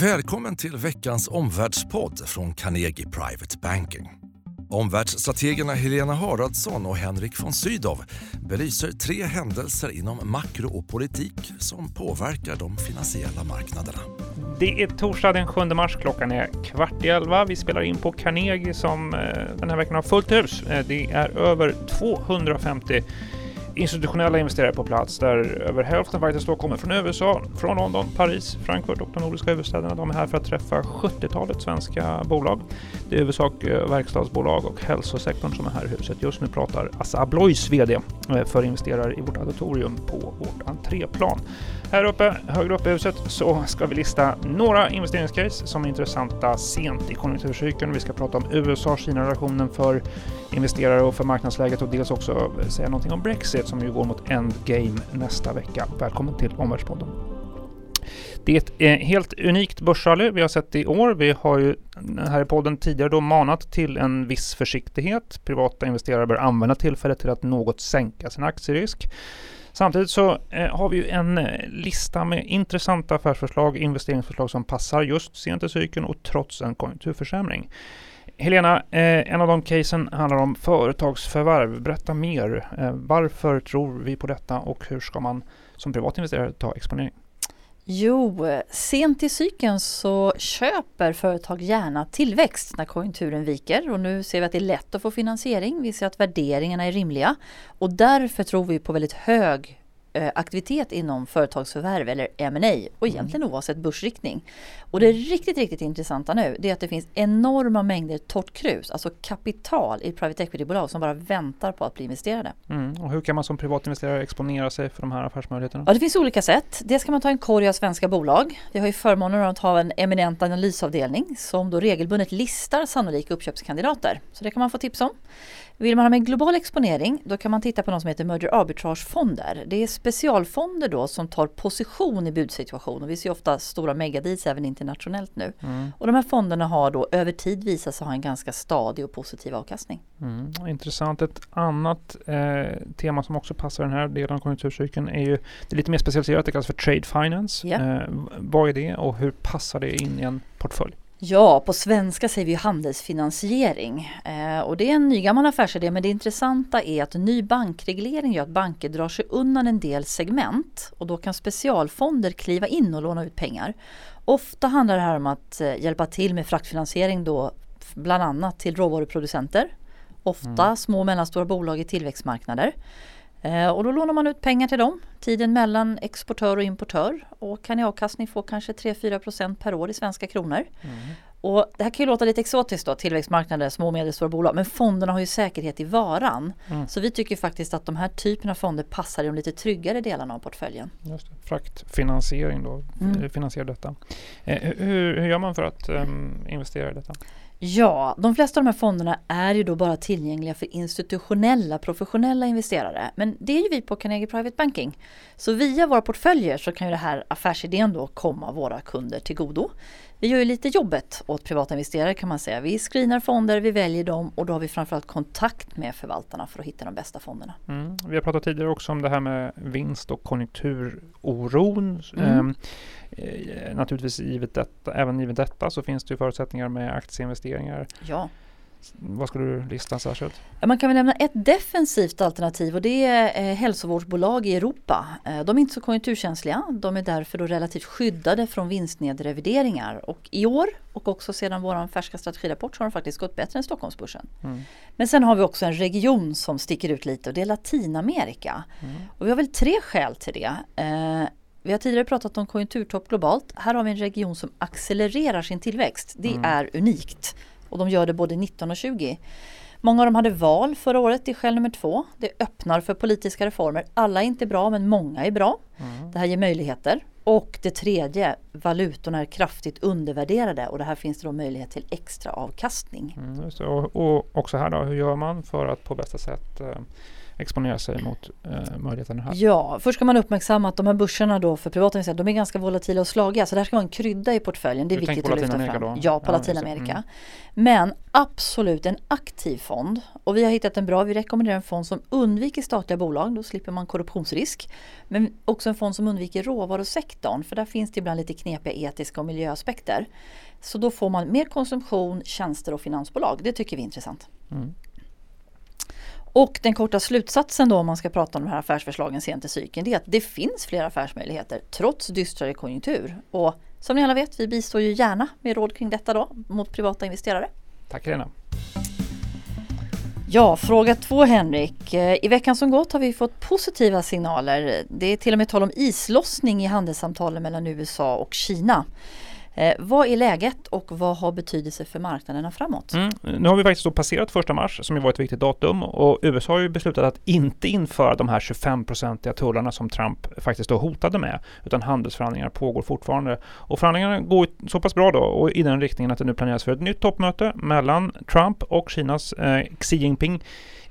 Välkommen till veckans omvärldspodd från Carnegie Private Banking. Omvärldsstrategerna Helena Haraldsson och Henrik von Sydow belyser tre händelser inom makro och politik som påverkar de finansiella marknaderna. Det är torsdag den 7 mars, klockan är kvart i elva. Vi spelar in på Carnegie som eh, den här veckan har fullt hus. Eh, det är över 250 institutionella investerare på plats där över hälften faktiskt då kommer från USA, från London, Paris, Frankfurt och de nordiska huvudstäderna. De är här för att träffa 70-talet svenska bolag. Det är i huvudsak eh, verkstadsbolag och hälsosektorn som är här i huset. Just nu pratar Assa Abloys VD eh, för investerare i vårt auditorium på vårt entréplan. Här uppe, högre upp i huset, så ska vi lista några investeringscase som är intressanta sent i konjunkturcykeln. Vi ska prata om USA-Kina-relationen för investerare och för marknadsläget och dels också säga någonting om Brexit som ju går mot endgame nästa vecka. Välkommen till Omvärldspodden. Det är ett helt unikt börsrally vi har sett i år. Vi har ju här i podden tidigare då manat till en viss försiktighet. Privata investerare bör använda tillfället till att något sänka sin aktierisk. Samtidigt så eh, har vi ju en eh, lista med intressanta affärsförslag, investeringsförslag som passar just sent i cykeln och trots en konjunkturförsämring. Helena, eh, en av de casen handlar om företagsförvärv. Berätta mer. Varför tror vi på detta och hur ska man som privatinvesterare ta exponering? Jo, sent i cykeln så köper företag gärna tillväxt när konjunkturen viker och nu ser vi att det är lätt att få finansiering. Vi ser att värderingarna är rimliga och därför tror vi på väldigt hög aktivitet inom företagsförvärv eller M&A och egentligen mm. oavsett börsriktning. Och det riktigt, riktigt intressanta nu det är att det finns enorma mängder torrt krus, alltså kapital i private equity-bolag som bara väntar på att bli investerade. Mm. Och hur kan man som privatinvesterare exponera sig för de här affärsmöjligheterna? Ja, det finns olika sätt. Dels kan man ta en korg av svenska bolag. Vi har ju förmånen att ha en eminent analysavdelning som då regelbundet listar sannolika uppköpskandidater. Så det kan man få tips om. Vill man ha med global exponering då kan man titta på något som heter merger arbitragefonder. Det är specialfonder då som tar position i budsituationer. Vi ser ofta stora megadeals även internationellt nu. Mm. Och de här fonderna har då över tid visat sig ha en ganska stadig och positiv avkastning. Mm. Intressant. Ett annat eh, tema som också passar den här delen av konjunkturcykeln är ju det är lite mer specialiserat. Det kallas för trade finance. Yeah. Eh, vad är det och hur passar det in i en portfölj? Ja, på svenska säger vi handelsfinansiering. Eh, och det är en nygammal affärsidé men det intressanta är att ny bankreglering gör att banker drar sig undan en del segment och då kan specialfonder kliva in och låna ut pengar. Ofta handlar det här om att eh, hjälpa till med fraktfinansiering då bland annat till råvaruproducenter. Ofta mm. små och mellanstora bolag i tillväxtmarknader. Eh, och då lånar man ut pengar till dem, tiden mellan exportör och importör och kan i avkastning få kanske 3-4% per år i svenska kronor. Mm. Och det här kan ju låta lite exotiskt då, tillväxtmarknader, små och medelstora bolag, men fonderna har ju säkerhet i varan. Mm. Så vi tycker faktiskt att de här typerna av fonder passar i de lite tryggare delarna av portföljen. Just det. Fraktfinansiering då, mm. finansiera detta. Eh, hur, hur, gör man för att um, investera i detta? Ja, de flesta av de här fonderna är ju då bara tillgängliga för institutionella, professionella investerare. Men det är ju vi på Carnegie Private Banking. Så via våra portföljer så kan ju det här affärsidén då komma våra kunder till godo. Vi gör ju lite jobbet åt privata investerare kan man säga. Vi screenar fonder, vi väljer dem och då har vi framförallt kontakt med förvaltarna för att hitta de bästa fonderna. Mm. Vi har pratat tidigare också om det här med vinst och konjunkturoron. Mm. Ehm, eh, naturligtvis givet detta, även givet detta så finns det ju förutsättningar med aktieinvesteringar. Ja. Vad skulle du lista särskilt? Man kan väl nämna ett defensivt alternativ och det är eh, hälsovårdsbolag i Europa. Eh, de är inte så konjunkturkänsliga. De är därför då relativt skyddade från vinstnedrevideringar. Och i år och också sedan vår färska strategirapport så har de faktiskt gått bättre än Stockholmsbörsen. Mm. Men sen har vi också en region som sticker ut lite och det är Latinamerika. Mm. Och vi har väl tre skäl till det. Eh, vi har tidigare pratat om konjunkturtopp globalt. Här har vi en region som accelererar sin tillväxt. Det mm. är unikt. Och de gör det både 19 och 20. Många av dem hade val förra året, det är skäl nummer två. Det öppnar för politiska reformer. Alla är inte bra men många är bra. Mm. Det här ger möjligheter. Och det tredje, valutorna är kraftigt undervärderade och det här finns det då möjlighet till extra avkastning. Mm, och, och, också här då, hur gör man för att på bästa sätt eh, exponera sig mot eh, möjligheten här? Ja, först ska man uppmärksamma att de här börserna då för privata investerare, de är ganska volatila och slagiga. Så det här ska vara en krydda i portföljen. Det är Du viktigt att lyfta fram. Då? Ja, på Ja. Latinamerika. Mm. Men absolut en aktiv fond. Och vi har hittat en bra, vi rekommenderar en fond som undviker statliga bolag, då slipper man korruptionsrisk. Men också en fond som undviker råvarusektorn, för där finns det ibland lite knepiga etiska och miljöaspekter. Så då får man mer konsumtion, tjänster och finansbolag. Det tycker vi är intressant. Mm. Och den korta slutsatsen då om man ska prata om de här affärsförslagen sent i cykeln det är att det finns fler affärsmöjligheter trots dystrare konjunktur. Och som ni alla vet, vi bistår ju gärna med råd kring detta då mot privata investerare. Tack Helena. Ja, fråga två Henrik. Eh, I veckan som gått har vi fått positiva signaler. Det är till och med tal om islossning i handelssamtalen mellan USA och Kina. Eh, vad är läget och vad har betydelse för marknaderna framåt? Mm. Nu har vi faktiskt passerat första mars som ju var ett viktigt datum och USA har ju beslutat att inte införa de här 25-procentiga tullarna som Trump faktiskt då hotade med utan handelsförhandlingar pågår fortfarande. Och förhandlingarna går så pass bra då och i den riktningen att det nu planeras för ett nytt toppmöte mellan Trump och Kinas eh, Xi Jinping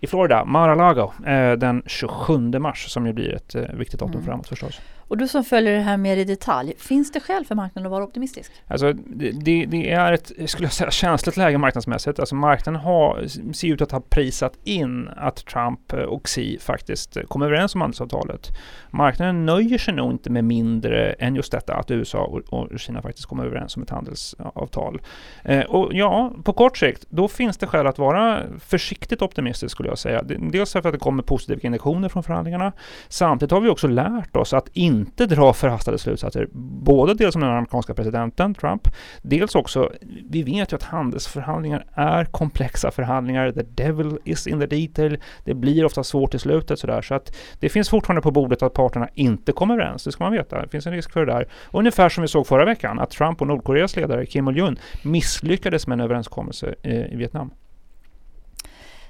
i Florida, Mar-a-Lago, eh, den 27 mars som ju blir ett eh, viktigt datum Mm. framåt förstås. Och du som följer det här mer i detalj, finns det skäl för marknaden att vara optimistisk? Alltså det, det, det är ett, skulle jag säga, känsligt läge marknadsmässigt. Alltså marknaden har, ser ut att ha prisat in att Trump och Xi faktiskt kommer överens om handelsavtalet. Marknaden nöjer sig nog inte med mindre än just detta att USA och, och Kina faktiskt kommer överens om ett handelsavtal. Eh, och ja, på kort sikt, då finns det skäl att vara försiktigt optimistisk skulle jag säga. Dels för att det kommer positiva indikationer från förhandlingarna. Samtidigt har vi också lärt oss att inte dra förhastade slutsatser. Både dels om den amerikanska presidenten Trump, dels också, vi vet ju att handelsförhandlingar är komplexa förhandlingar. The devil is in the detail. Det blir ofta svårt i slutet sådär. Så att det finns fortfarande på bordet att parterna inte kommer överens. Det ska man veta. Det finns en risk för det där. Ungefär som vi såg förra veckan, att Trump och Nordkoreas ledare Kim Il-Jung misslyckades med en överenskommelse i Vietnam.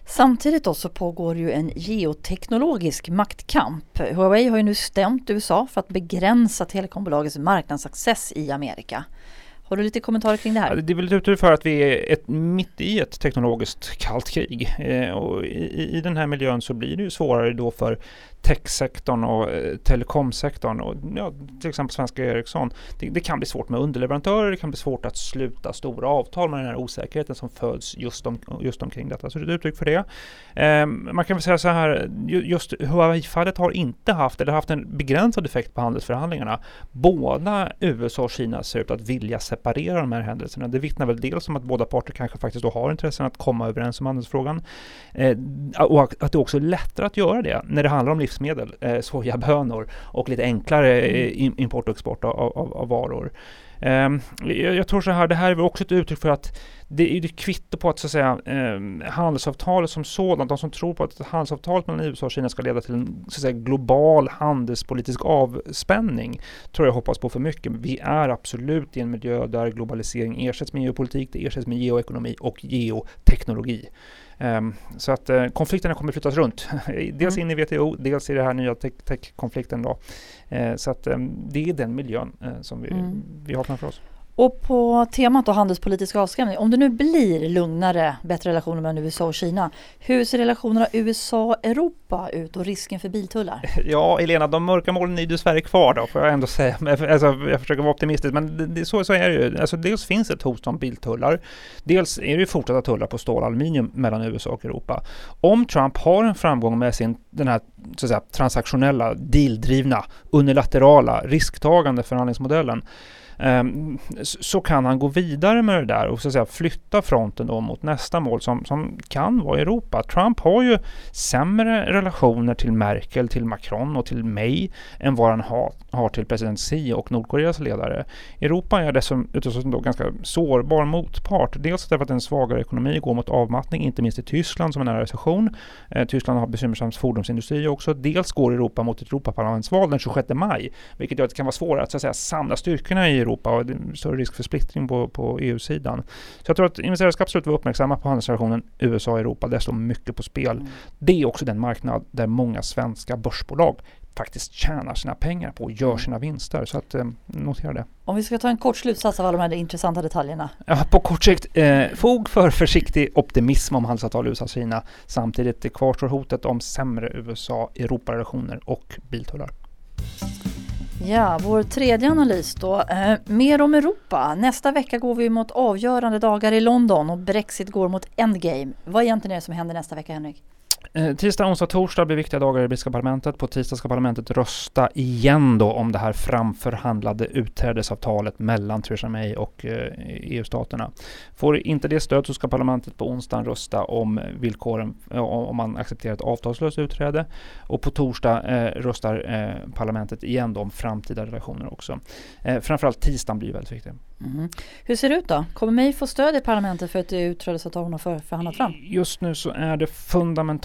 Samtidigt då så pågår ju en geoteknologisk maktkamp. Huawei har ju nu stämt USA för att begränsa telekombolagets marknadsaccess i Amerika. Har du lite kommentarer kring det Ja, här? det är väl ett uttryck för att vi är ett, mitt i ett teknologiskt kallt krig. Eh, och i, I den här miljön så blir det ju svårare då för techsektorn och eh, telekomsektorn och ja, till exempel svenska Ericsson. Det, det kan bli svårt med underleverantörer, det kan bli svårt att sluta stora avtal med den här osäkerheten som föds just, om, just omkring detta. Så det är ett uttryck för det. Eh, man kan väl säga så här, just Huawei-fallet har inte haft, eller haft en begränsad effekt på handelsförhandlingarna. Båda USA och Kina ser ut att vilja separera de här händelserna. Det vittnar väl dels om att båda parter kanske faktiskt då har intressen att komma överens om handelsfrågan. Eh, och att det också är lättare att göra det när det handlar om livsmedel, eh, sojabönor och lite enklare eh, im- import och export av, av, av varor. Ehm, jag, jag tror så här, det här är väl också ett uttryck för att det är ett kvitto på att så att säga eh, handelsavtalet som sådant, de som tror på att ett handelsavtal mellan USA och Kina ska leda till en så att säga, global handelspolitisk avspänning tror jag hoppas på för mycket. Vi är absolut i en miljö där globalisering ersätts med geopolitik, det ersätts med geoekonomi och geoteknologi. Ehm, så att eh, konflikterna kommer flyttas runt. dels in i WTO, dels i den här nya tech- tech-konflikten. Eh, så att ehm, det är den miljön eh, som vi, Mm. vi har framför oss. Och på temat då handelspolitisk avskrämning, om det nu blir lugnare, bättre relationer mellan USA och Kina, hur ser relationerna USA-Europa ut och risken för biltullar? Ja, Elena, de mörka molnen är ju dessvärre kvar då, får jag ändå säga. Alltså, jag försöker vara optimistisk, men det, så, så är det ju. Alltså, dels finns ett hot om biltullar. Dels är det ju fortsatta tullar på stål och aluminium mellan USA och Europa. Om Trump har en framgång med sin, den här så att säga, transaktionella, dealdrivna, unilaterala, risktagande förhandlingsmodellen, Ehm, så kan han gå vidare med det där och så att säga, flytta fronten då mot nästa mål som, som kan vara Europa. Trump har ju sämre relationer till Merkel, till Macron och till May än vad han har, har till president Xi och Nordkoreas ledare. Europa är dessutom dessutom då ganska sårbar motpart. Dels därför att en svagare ekonomi går mot avmattning, inte minst i Tyskland som är nära recession. Eh, Tyskland har bekymmersamt fordonsindustri också. Dels går Europa mot ett Europaparlamentsval den 26 maj, vilket gör att det kan vara svårare att, så att säga, samla styrkorna i Europa och större risk för splittring på, på EU-sidan. Så jag tror att investerare ska absolut vara uppmärksamma på handelsrelationen USA-Europa. Där står mycket på spel. Mm. Det är också den marknad där många svenska börsbolag faktiskt tjänar sina pengar på och gör Mm. sina vinster. Så att, eh, notera det. Om vi ska ta en kort slutsats av alla de här intressanta detaljerna. Ja, på kort sikt, eh, fog för försiktig optimism om handelsavtal USA-Kina. Samtidigt kvarstår hotet om sämre USA-Europa-relationer och biltullar. Ja, vår tredje analys då. Eh, mer om Europa. Nästa vecka går vi mot avgörande dagar i London och Brexit går mot endgame. Vad egentligen är det som händer nästa vecka Henrik? Eh, tisdag, onsdag, torsdag blir viktiga dagar i brittiska parlamentet. På tisdag ska parlamentet rösta igen då om det här framförhandlade utträdesavtalet mellan Theresa May och eh, EU-staterna. Får inte det stöd så ska parlamentet på onsdagen rösta om villkoren, eh, om man accepterar ett avtalslöst utträde. Och på torsdag eh, röstar eh, parlamentet igen då om framtida relationer också. Eh, framförallt tisdagen blir väldigt viktig. Mhm. Hur ser det ut då? Kommer May få stöd i parlamentet för ett utträdesavtal hon har för, förhandlat fram? Just nu så är det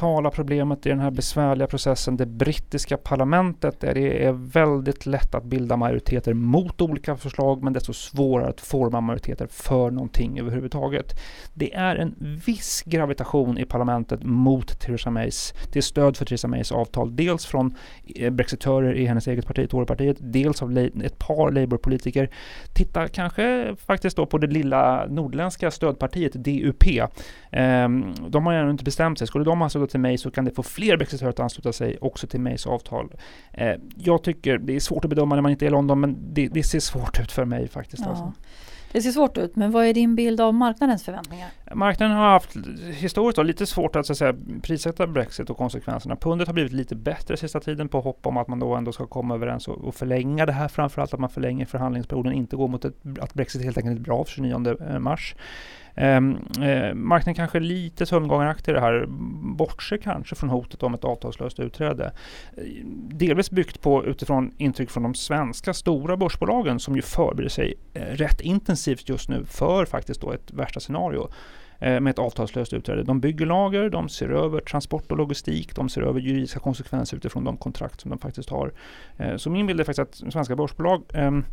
fundamentala problemet i den här besvärliga processen det brittiska parlamentet där det är väldigt lätt att bilda majoriteter mot olika förslag men desto svårare att forma majoriteter för någonting överhuvudtaget. Det är en viss gravitation i parlamentet mot Theresa Mays, till stöd för Theresa Mays avtal. Dels från eh, brexitörer i hennes eget parti, Torypartiet, dels av ett par Labourpolitiker. Titta kanske faktiskt då på det lilla nordländska stödpartiet DUP. Ehm, de har ännu inte bestämt sig. Skulle de ha suttit till mig så kan det få fler brexitörer att ansluta sig också till Mays avtal. Eh, jag tycker, det är svårt att bedöma när man inte är i London, men det, det ser svårt ut för mig faktiskt. Alltså. Ja. Det ser svårt ut, men vad är din bild av marknadens förväntningar? Marknaden har haft historiskt då, lite svårt att, så att säga, prissätta Brexit och konsekvenserna. Pundet har blivit lite bättre sista tiden på hopp om att man då ändå ska komma överens och, och förlänga det här. Framförallt att man förlänger förhandlingsperioden, inte går mot ett, att Brexit helt enkelt är bra för 29 mars. Um, eh, marknaden kanske är lite sömngångaraktig i det här, bortser kanske från hotet om ett avtalslöst utträde. Eh, Delvis byggt på utifrån intryck från de svenska stora börsbolagen som ju förbereder sig eh, rätt intensivt just nu för faktiskt då ett värsta scenario eh, med ett avtalslöst utträde. De bygger lager, de ser över transport och logistik, de ser över juridiska konsekvenser utifrån de kontrakt som de faktiskt har. Eh, Så min bild är faktiskt att svenska börsbolag ehm,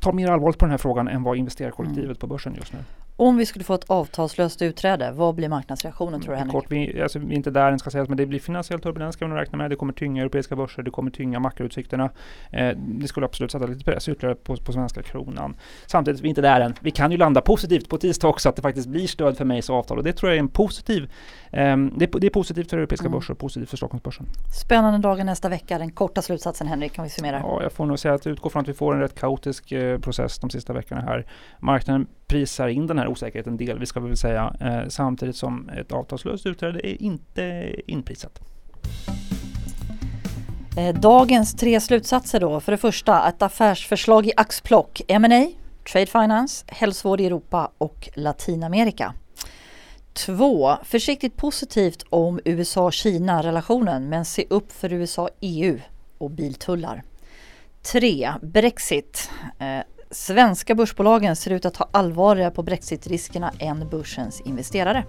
tar mer allvarligt på den här frågan än vad investerarkollektivet på börsen just nu. Om vi skulle få ett avtalslöst utträde, vad blir marknadsreaktionen tror du Henrik? Kort, vi, alltså, vi är inte där än ska sägas, men det blir finansiell turbulens ska man räkna med. Det kommer tynga europeiska börser, det kommer tynga makroutsikterna. Eh, det skulle absolut sätta lite press ytterligare på, på svenska kronan. Samtidigt, vi är inte där än. Vi kan ju landa positivt på tisdag också, att det faktiskt blir stöd för Mays avtal och det tror jag är en positiv, eh, det, är- det är positivt för europeiska Mm. börser och positivt för Stockholmsbörsen. Spännande dagar nästa vecka. Den korta slutsatsen Henrik, kan vi summera? Ja, jag får nog säga att utgå från att vi får en rätt kaotisk eh, process de sista veckorna här. Marknaden prisar in den här osäkerheten delvis ska vi väl säga, eh, samtidigt som ett avtalslöst utträde är inte inprisat. Eh, dagens tre slutsatser då. För det första, ett affärsförslag i axplock. M&A, Trade Finance, hälsovård i Europa och Latinamerika. Två, försiktigt positivt om USA-Kina-relationen men se upp för USA-EU och biltullar. Tre, Brexit. Eh, Svenska börsbolagen ser ut att ta allvarligare på Brexit-riskerna än börsens investerare.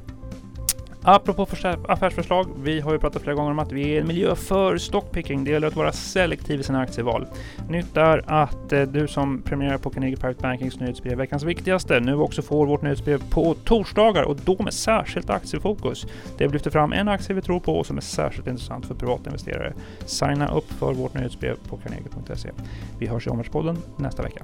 Apropå affärsförslag, vi har ju pratat flera gånger om att vi är en miljö för stockpicking. Det gäller att vara selektiv i sina aktieval. Nytt är att eh, du som prenumererar på Carnegie Private Bankings nyhetsbrev, veckans viktigaste, nu också får vårt nyhetsbrev på torsdagar och då med särskilt aktiefokus. Det lyfter fram en aktie vi tror på och som är särskilt intressant för privatinvesterare. Signa upp för vårt nyhetsbrev på carnegie.se. Vi hörs i Omvärldspodden nästa vecka.